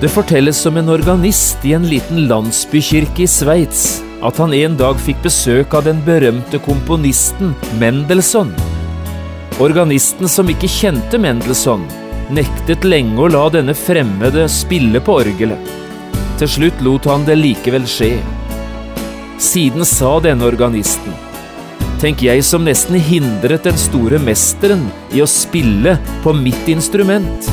Det fortelles om en organist i en liten landsbykirke i Sveits at han en dag fikk besøk av den berømte komponisten Mendelssohn. Organisten som ikke kjente Mendelssohn, nektet lenge å la denne fremmede spille på orgelet. Til slutt lot han det likevel skje. Siden sa denne organisten Tenk jeg som nesten hindret den store mesteren i å spille på mitt instrument.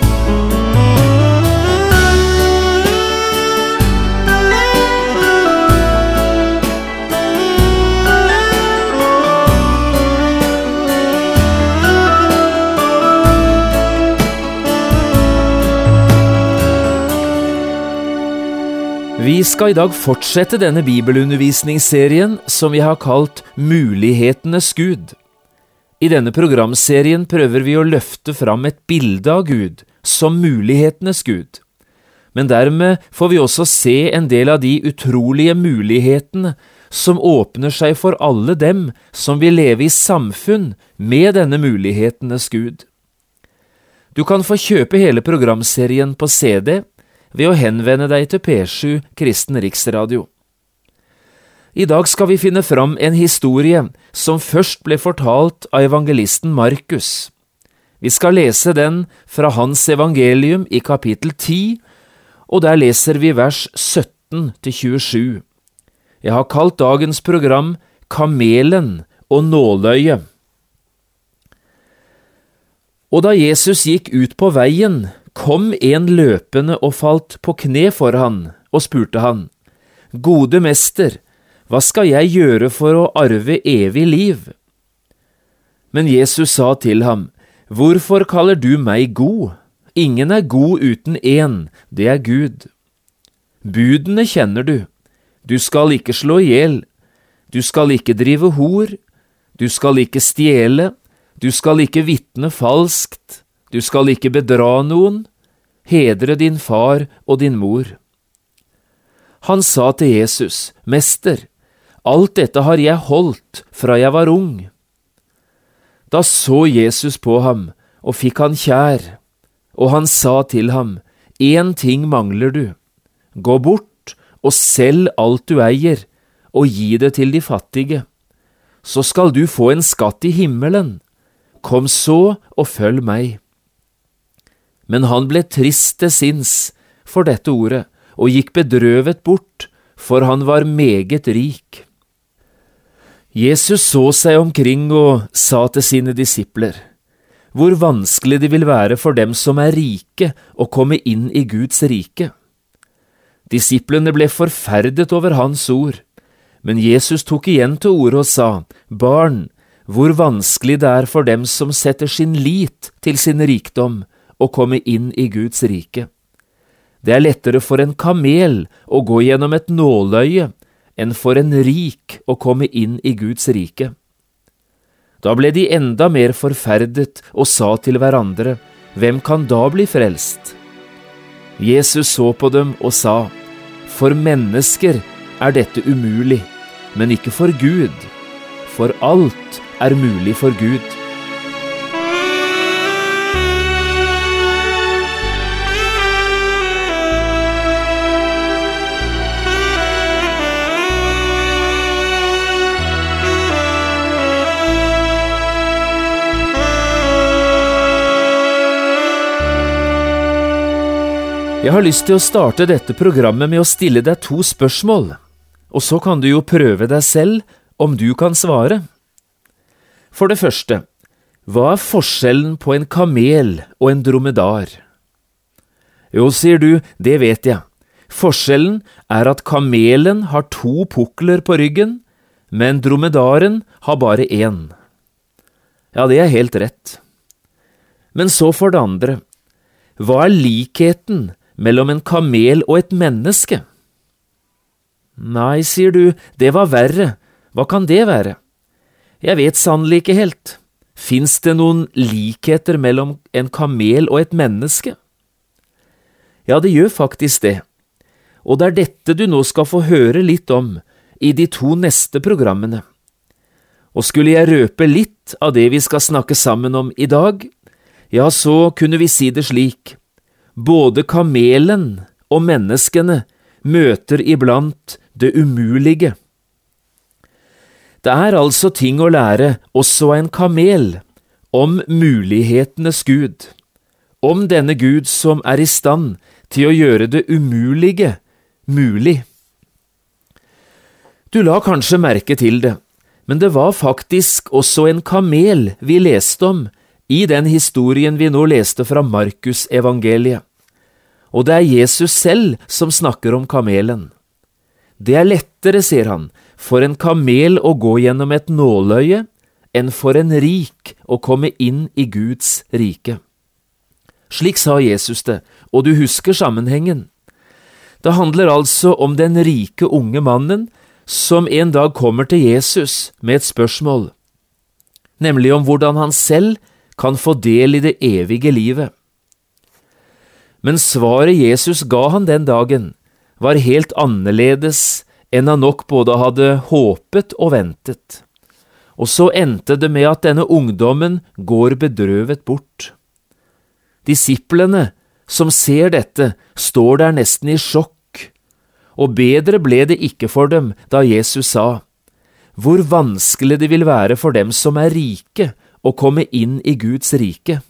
Vi skal i dag fortsette denne bibelundervisningsserien som vi har kalt Mulighetenes Gud. I denne programserien prøver vi å løfte fram et bilde av Gud som mulighetenes Gud. Men dermed får vi også se en del av de utrolige mulighetene som åpner seg for alle dem som vil leve i samfunn med denne mulighetenes Gud. Du kan få kjøpe hele programserien på CD ved å henvende deg til P7 Kristen Riksradio. I dag skal vi finne fram en historie som først ble fortalt av evangelisten Markus. Vi skal lese den fra hans evangelium i kapittel 10, og der leser vi vers 17 til 27. Jeg har kalt dagens program Kamelen og nåløyet. Og da Jesus gikk ut på veien, kom en løpende og falt på kne for han, og spurte han, Gode mester, hva skal jeg gjøre for å arve evig liv? Men Jesus sa til ham, Hvorfor kaller du meg god? Ingen er god uten én, det er Gud. Budene kjenner du. Du skal ikke slå i hjel. Du skal ikke drive hor. Du skal ikke stjele. Du skal ikke vitne falskt. Du skal ikke bedra noen. Hedre din far og din mor. Han sa til Jesus, Mester, alt dette har jeg holdt fra jeg var ung. Da så Jesus på ham og fikk han kjær, og han sa til ham, Én ting mangler du, gå bort og selg alt du eier, og gi det til de fattige. Så skal du få en skatt i himmelen. Kom så og følg meg. Men han ble trist til sinns for dette ordet, og gikk bedrøvet bort, for han var meget rik. Jesus så seg omkring og sa til sine disipler, hvor vanskelig det vil være for dem som er rike å komme inn i Guds rike. Disiplene ble forferdet over hans ord, men Jesus tok igjen til orde og sa, Barn, hvor vanskelig det er for dem som setter sin lit til sin rikdom, å komme inn i Guds rike. Det er lettere for en kamel å gå gjennom et nåløye enn for en rik å komme inn i Guds rike. Da ble de enda mer forferdet og sa til hverandre, Hvem kan da bli frelst? Jesus så på dem og sa, For mennesker er dette umulig, men ikke for Gud, for alt er mulig for Gud. Jeg har lyst til å starte dette programmet med å stille deg to spørsmål, og så kan du jo prøve deg selv om du kan svare. For det første, hva er forskjellen på en kamel og en dromedar? Jo, sier du, det vet jeg. Forskjellen er at kamelen har to pukler på ryggen, men dromedaren har bare én. Ja, det er helt rett. Men så for det andre, hva er likheten mellom en kamel og et menneske? Nei, sier du, det var verre, hva kan det være? Jeg vet sannelig ikke helt. Fins det noen likheter mellom en kamel og et menneske? Ja, det gjør faktisk det, og det er dette du nå skal få høre litt om i de to neste programmene. Og skulle jeg røpe litt av det vi skal snakke sammen om i dag, ja, så kunne vi si det slik, både kamelen og menneskene møter iblant det umulige. Det er altså ting å lære også en kamel om mulighetenes Gud, om denne Gud som er i stand til å gjøre det umulige mulig. Du la kanskje merke til det, men det var faktisk også en kamel vi leste om i den historien vi nå leste fra Markusevangeliet. Og det er Jesus selv som snakker om kamelen. Det er lettere, sier han, for en kamel å gå gjennom et nåløye enn for en rik å komme inn i Guds rike. Slik sa Jesus det, og du husker sammenhengen. Det handler altså om den rike unge mannen som en dag kommer til Jesus med et spørsmål, nemlig om hvordan han selv kan få del i det evige livet. Men svaret Jesus ga han den dagen, var helt annerledes enn han nok både hadde håpet og ventet. Og så endte det med at denne ungdommen går bedrøvet bort. Disiplene som ser dette, står der nesten i sjokk, og bedre ble det ikke for dem da Jesus sa, Hvor vanskelig det vil være for dem som er rike, å komme inn i Guds rike.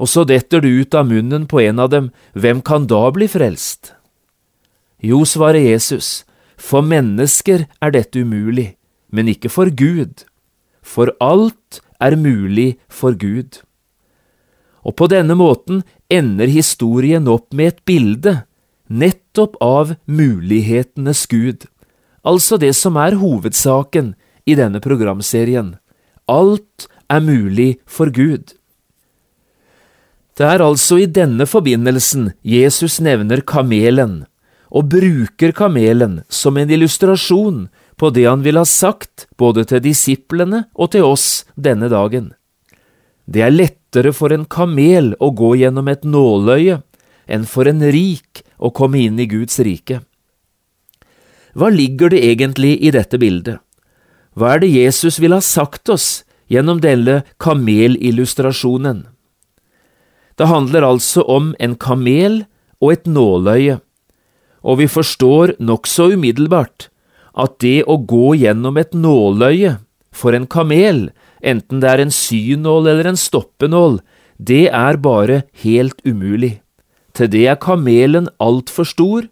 Og så detter det ut av munnen på en av dem, hvem kan da bli frelst? Jo, svarer Jesus, for mennesker er dette umulig, men ikke for Gud, for alt er mulig for Gud. Og på denne måten ender historien opp med et bilde, nettopp av mulighetenes Gud, altså det som er hovedsaken i denne programserien. Alt er mulig for Gud. Det er altså i denne forbindelsen Jesus nevner kamelen, og bruker kamelen som en illustrasjon på det han vil ha sagt både til disiplene og til oss denne dagen. Det er lettere for en kamel å gå gjennom et nåløye enn for en rik å komme inn i Guds rike. Hva ligger det egentlig i dette bildet? Hva er det Jesus vil ha sagt oss gjennom denne kamelillustrasjonen? Det handler altså om en kamel og et nåløye, og vi forstår nokså umiddelbart at det å gå gjennom et nåløye for en kamel enten det er en synål eller en stoppenål, det er bare helt umulig. Til det er kamelen altfor stor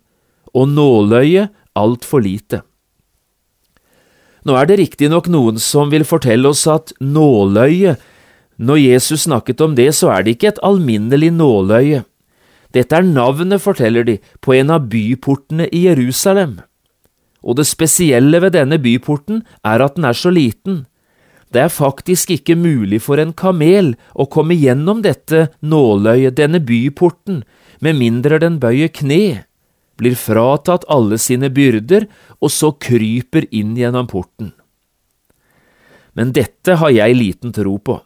og nåløyet altfor lite. Nå er det riktignok noen som vil fortelle oss at nåløye, når Jesus snakket om det, så er det ikke et alminnelig nåløye. Dette er navnet, forteller de, på en av byportene i Jerusalem. Og det spesielle ved denne byporten er at den er så liten, det er faktisk ikke mulig for en kamel å komme gjennom dette nåløyet, denne byporten, med mindre den bøyer kne, blir fratatt alle sine byrder og så kryper inn gjennom porten. Men dette har jeg liten tro på,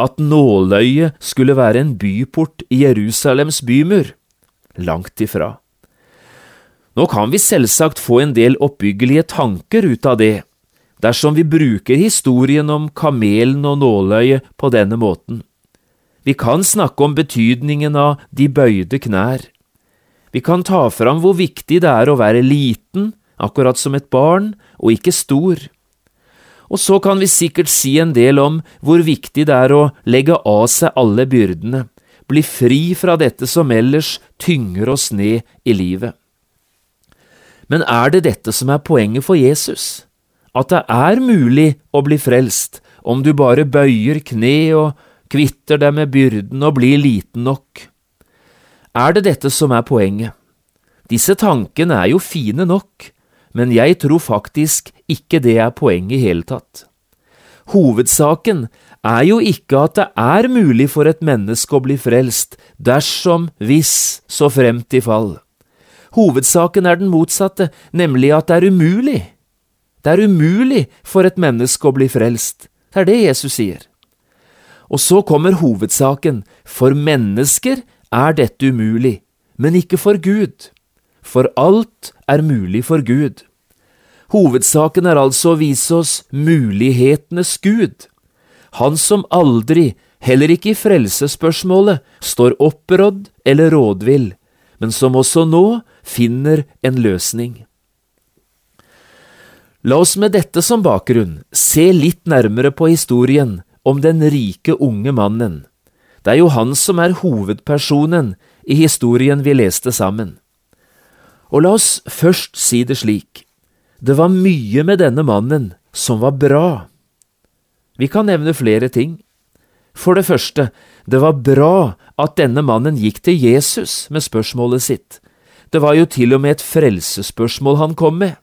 at nåløyet skulle være en byport i Jerusalems bymur. Langt ifra. Nå kan vi selvsagt få en del oppbyggelige tanker ut av det, dersom vi bruker historien om kamelen og nåløyet på denne måten. Vi kan snakke om betydningen av de bøyde knær. Vi kan ta fram hvor viktig det er å være liten, akkurat som et barn, og ikke stor. Og så kan vi sikkert si en del om hvor viktig det er å legge av seg alle byrdene, bli fri fra dette som ellers tynger oss ned i livet. Men er det dette som er poenget for Jesus? at det er mulig å bli frelst om du bare bøyer kne og kvitter deg med byrden og blir liten nok. Er det dette som er poenget? Disse tankene er jo fine nok, men jeg tror faktisk ikke det er poenget i hele tatt. Hovedsaken er jo ikke at det er mulig for et menneske å bli frelst, dersom, hvis, så fremt i fall. Hovedsaken er den motsatte, nemlig at det er umulig. Det er umulig for et menneske å bli frelst. Det er det Jesus sier. Og så kommer hovedsaken, for mennesker er dette umulig, men ikke for Gud. For alt er mulig for Gud. Hovedsaken er altså å vise oss mulighetenes Gud. Han som aldri, heller ikke i frelsesspørsmålet, står opprådd eller rådvill, men som også nå finner en løsning. La oss med dette som bakgrunn se litt nærmere på historien om den rike unge mannen. Det er jo han som er hovedpersonen i historien vi leste sammen. Og la oss først si det slik, det var mye med denne mannen som var bra. Vi kan nevne flere ting. For det første, det var bra at denne mannen gikk til Jesus med spørsmålet sitt. Det var jo til og med et frelsesspørsmål han kom med.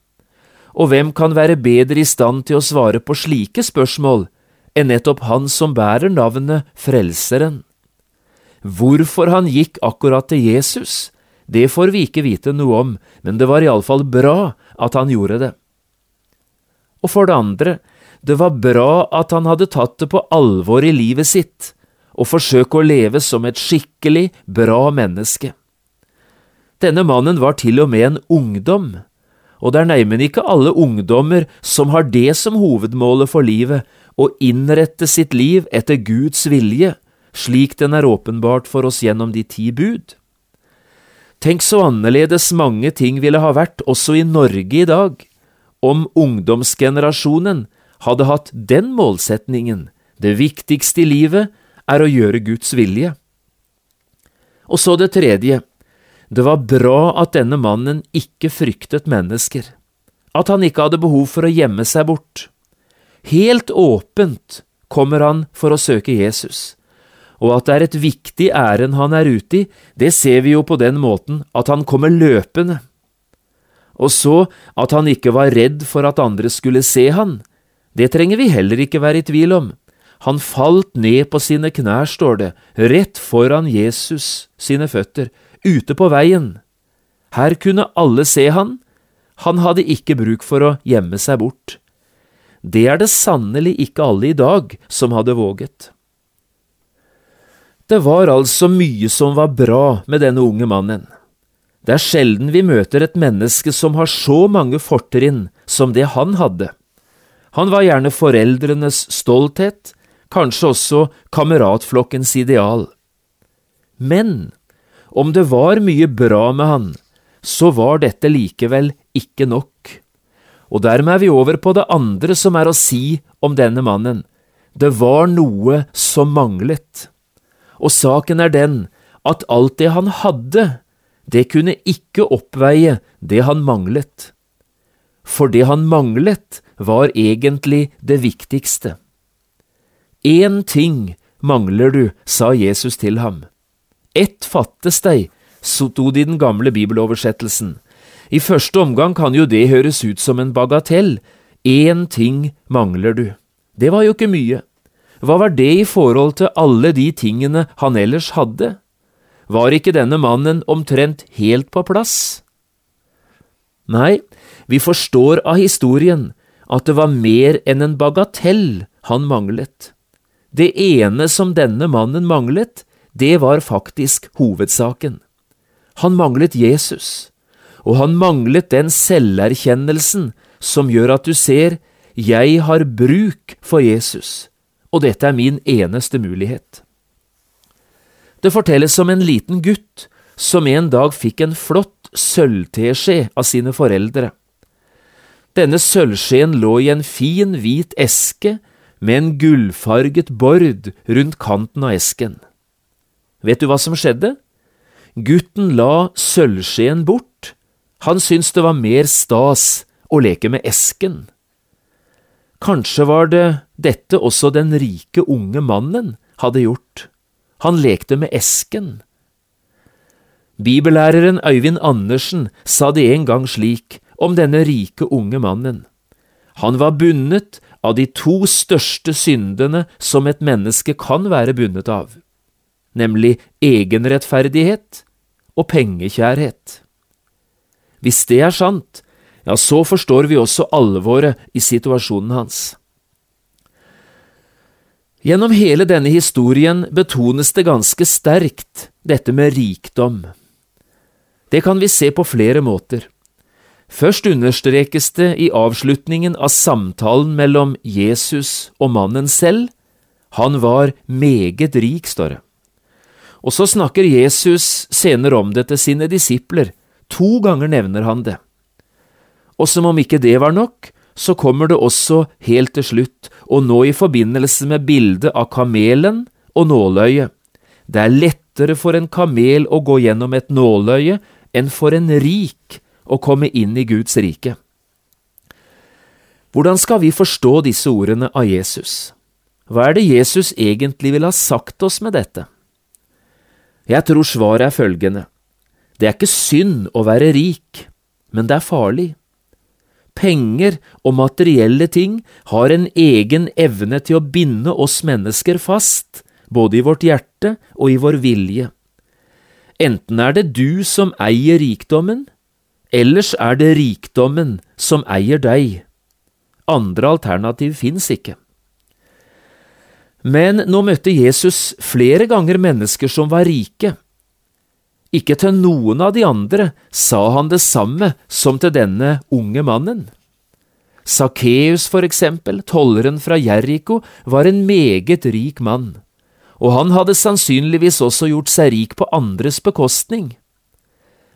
Og hvem kan være bedre i stand til å svare på slike spørsmål enn nettopp han som bærer navnet Frelseren? Hvorfor han gikk akkurat til Jesus, det får vi ikke vite noe om, men det var iallfall bra at han gjorde det. Og for det andre, det var bra at han hadde tatt det på alvor i livet sitt, og forsøke å leve som et skikkelig bra menneske. Denne mannen var til og med en ungdom, og det er neimen ikke alle ungdommer som har det som hovedmålet for livet, å innrette sitt liv etter Guds vilje, slik den er åpenbart for oss gjennom de ti bud. Tenk så annerledes mange ting ville ha vært også i Norge i dag, om ungdomsgenerasjonen hadde hatt den målsetningen, det viktigste i livet er å gjøre Guds vilje. Og så det tredje, det var bra at denne mannen ikke fryktet mennesker, at han ikke hadde behov for å gjemme seg bort. Helt åpent kommer han for å søke Jesus, og at det er et viktig ærend han er ute i, det ser vi jo på den måten at han kommer løpende. Og så at han ikke var redd for at andre skulle se han, det trenger vi heller ikke være i tvil om. Han falt ned på sine knær, står det, rett foran Jesus sine føtter, ute på veien. Her kunne alle se han, han hadde ikke bruk for å gjemme seg bort. Det er det sannelig ikke alle i dag som hadde våget. Det var altså mye som var bra med denne unge mannen. Det er sjelden vi møter et menneske som har så mange fortrinn som det han hadde. Han var gjerne foreldrenes stolthet, kanskje også kameratflokkens ideal. Men om det var mye bra med han, så var dette likevel ikke nok. Og dermed er vi over på det andre som er å si om denne mannen. Det var noe som manglet. Og saken er den at alt det han hadde, det kunne ikke oppveie det han manglet. For det han manglet, var egentlig det viktigste. Én ting mangler du, sa Jesus til ham. Ett fattes deg, sto det i den gamle bibeloversettelsen. I første omgang kan jo det høres ut som en bagatell. Én ting mangler du. Det var jo ikke mye. Hva var det i forhold til alle de tingene han ellers hadde? Var ikke denne mannen omtrent helt på plass? Nei, vi forstår av historien at det var mer enn en bagatell han manglet. Det ene som denne mannen manglet, det var faktisk hovedsaken. Han manglet Jesus, og han manglet den selverkjennelsen som gjør at du ser jeg har bruk for Jesus, og dette er min eneste mulighet. Det fortelles om en liten gutt som en dag fikk en flott sølvteskje av sine foreldre. Denne sølvskjeen lå i en fin, hvit eske med en gullfarget bord rundt kanten av esken. Vet du hva som skjedde? Gutten la sølvskjeen bort. Han syntes det var mer stas å leke med esken. Kanskje var det dette også den rike unge mannen hadde gjort. Han lekte med esken. Bibellæreren Øyvind Andersen sa det en gang slik om denne rike unge mannen. Han var bundet av de to største syndene som et menneske kan være bundet av, nemlig egenrettferdighet og pengekjærhet. Hvis det er sant, ja, så forstår vi også alvoret i situasjonen hans. Gjennom hele denne historien betones det ganske sterkt dette med rikdom. Det kan vi se på flere måter. Først understrekes det i avslutningen av samtalen mellom Jesus og mannen selv. Han var meget rik, står det. Og så snakker Jesus senere om det til sine disipler. To ganger nevner han det. Og som om ikke det var nok, så kommer det også helt til slutt, og nå i forbindelse med bildet av kamelen og nåløyet. Det er lettere for en kamel å gå gjennom et nåløye enn for en rik å komme inn i Guds rike. Hvordan skal vi forstå disse ordene av Jesus? Hva er det Jesus egentlig vil ha sagt oss med dette? Jeg tror svaret er følgende. Det er ikke synd å være rik, men det er farlig. Penger og materielle ting har en egen evne til å binde oss mennesker fast, både i vårt hjerte og i vår vilje. Enten er det du som eier rikdommen, ellers er det rikdommen som eier deg. Andre alternativ fins ikke. Men nå møtte Jesus flere ganger mennesker som var rike. Ikke til noen av de andre sa han det samme som til denne unge mannen. Sakkeus, for eksempel, tolleren fra Jeriko, var en meget rik mann, og han hadde sannsynligvis også gjort seg rik på andres bekostning.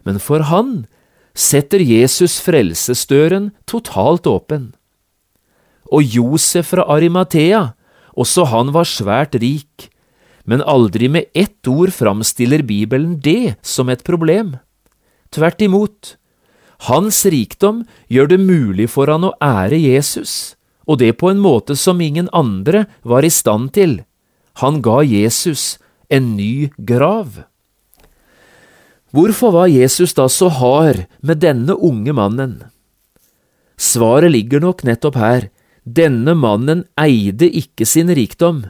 Men for han setter Jesus frelsesdøren totalt åpen. Og Josef fra Arimathea, også han var svært rik, men aldri med ett ord framstiller Bibelen det som et problem. Tvert imot, hans rikdom gjør det mulig for han å ære Jesus, og det på en måte som ingen andre var i stand til. Han ga Jesus en ny grav. Hvorfor var Jesus da så hard med denne unge mannen? Svaret ligger nok nettopp her. Denne mannen eide ikke sin rikdom.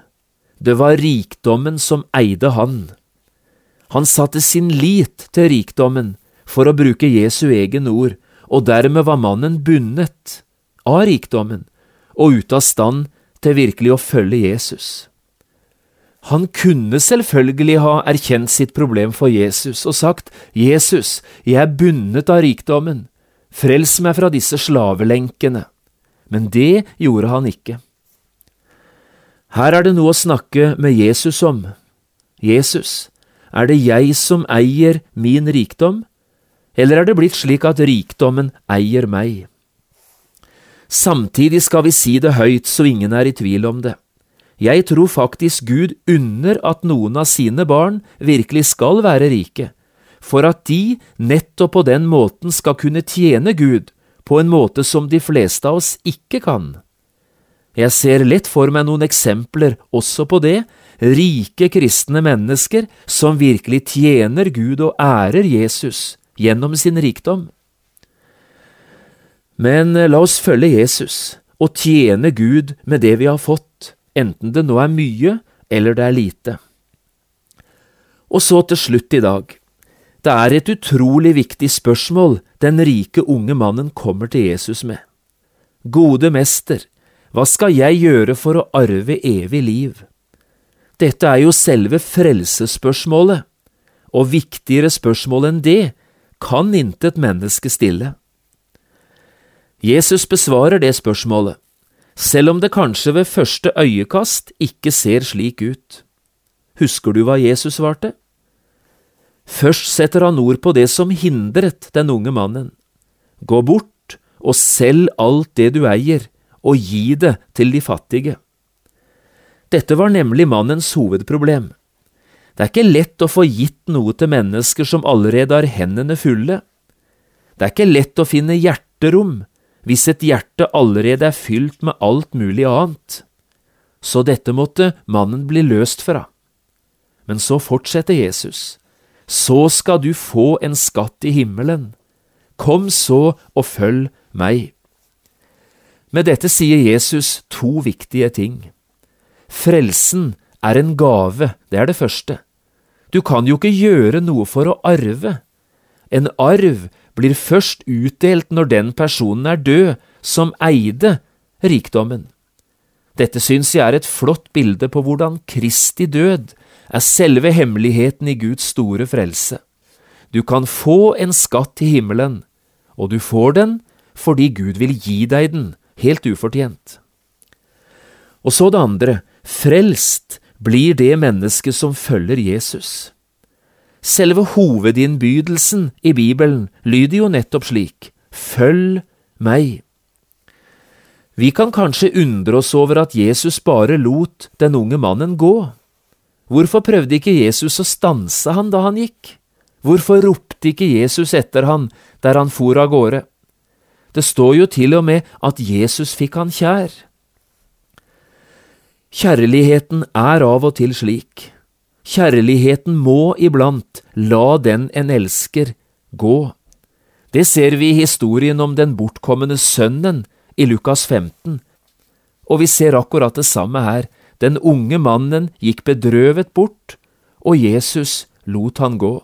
Det var rikdommen som eide han. Han satte sin lit til rikdommen, for å bruke Jesu egen ord, og dermed var mannen bundet av rikdommen og ute av stand til virkelig å følge Jesus. Han kunne selvfølgelig ha erkjent sitt problem for Jesus og sagt, Jesus, jeg er bundet av rikdommen, frels meg fra disse slavelenkene. Men det gjorde han ikke. Her er det noe å snakke med Jesus om. Jesus, er det jeg som eier min rikdom, eller er det blitt slik at rikdommen eier meg? Samtidig skal vi si det høyt så ingen er i tvil om det. Jeg tror faktisk Gud unner at noen av sine barn virkelig skal være rike, for at de nettopp på den måten skal kunne tjene Gud på en måte som de fleste av oss ikke kan. Jeg ser lett for meg noen eksempler også på det, rike kristne mennesker som virkelig tjener Gud og ærer Jesus gjennom sin rikdom. Men eh, la oss følge Jesus og tjene Gud med det vi har fått, enten det nå er mye eller det er lite. Og så til slutt i dag. Det er et utrolig viktig spørsmål den rike unge mannen kommer til Jesus med. Gode mester, hva skal jeg gjøre for å arve evig liv? Dette er jo selve frelsesspørsmålet, og viktigere spørsmål enn det kan intet menneske stille. Jesus besvarer det spørsmålet, selv om det kanskje ved første øyekast ikke ser slik ut. Husker du hva Jesus svarte? Først setter han ord på det som hindret den unge mannen. Gå bort og selg alt det du eier, og gi det til de fattige. Dette var nemlig mannens hovedproblem. Det er ikke lett å få gitt noe til mennesker som allerede har hendene fulle. Det er ikke lett å finne hjerterom hvis et hjerte allerede er fylt med alt mulig annet. Så dette måtte mannen bli løst fra. Men så fortsetter Jesus. Så skal du få en skatt i himmelen. Kom så og følg meg. Med dette sier Jesus to viktige ting. Frelsen er en gave, det er det første. Du kan jo ikke gjøre noe for å arve. En arv blir først utdelt når den personen er død som eide rikdommen. Dette syns jeg er et flott bilde på hvordan Kristi død er selve hemmeligheten i Guds store frelse. Du kan få en skatt i himmelen, og du får den fordi Gud vil gi deg den, helt ufortjent. Og så det andre, frelst blir det mennesket som følger Jesus. Selve hovedinnbydelsen i Bibelen lyder jo nettopp slik, Følg meg. Vi kan kanskje undre oss over at Jesus bare lot den unge mannen gå. Hvorfor prøvde ikke Jesus å stanse han da han gikk? Hvorfor ropte ikke Jesus etter han der han for av gårde? Det står jo til og med at Jesus fikk han kjær. Kjærligheten er av og til slik. Kjærligheten må iblant la den en elsker gå. Det ser vi i historien om den bortkomne sønnen i Lukas 15, og vi ser akkurat det samme her. Den unge mannen gikk bedrøvet bort, og Jesus lot han gå.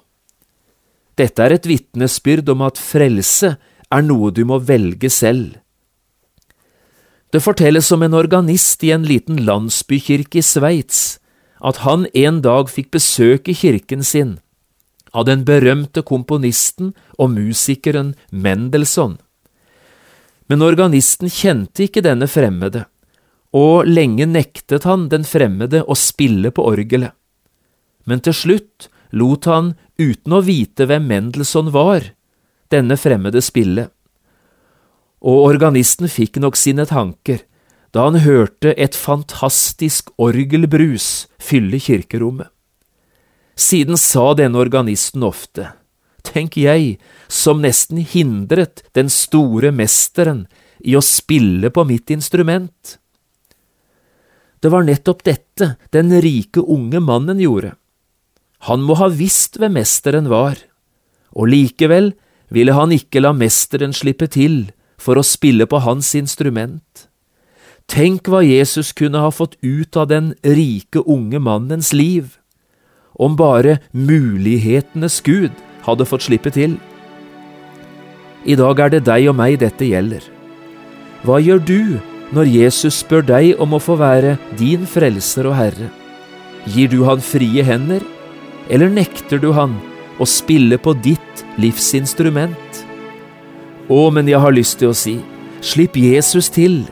Dette er et vitnesbyrd om at frelse er noe du må velge selv. Det fortelles om en organist i en liten landsbykirke i Sveits, at han en dag fikk besøk i kirken sin av den berømte komponisten og musikeren Mendelssohn. Men organisten kjente ikke denne fremmede, og lenge nektet han den fremmede å spille på orgelet. Men til slutt lot han, uten å vite hvem Mendelssohn var, denne fremmede spille. Og organisten fikk nok sine tanker da han hørte et fantastisk orgelbrus fylle kirkerommet. Siden sa denne organisten ofte, tenk jeg, som nesten hindret den store mesteren i å spille på mitt instrument. Det var nettopp dette den rike unge mannen gjorde. Han må ha visst hvem mesteren var, og likevel ville han ikke la mesteren slippe til for å spille på hans instrument. Tenk hva Jesus kunne ha fått ut av den rike unge mannens liv, om bare mulighetenes Gud hadde fått slippe til. I dag er det deg og meg dette gjelder. Hva gjør du når Jesus spør deg om å få være din frelser og herre? Gir du han frie hender, eller nekter du han å spille på ditt livsinstrument? Å, men jeg har lyst til å si, slipp Jesus til.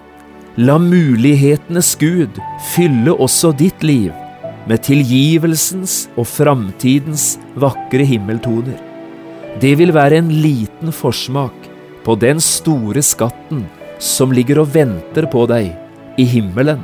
La mulighetenes Gud fylle også ditt liv med tilgivelsens og framtidens vakre himmeltoner. Det vil være en liten forsmak på den store skatten som ligger og venter på deg i himmelen.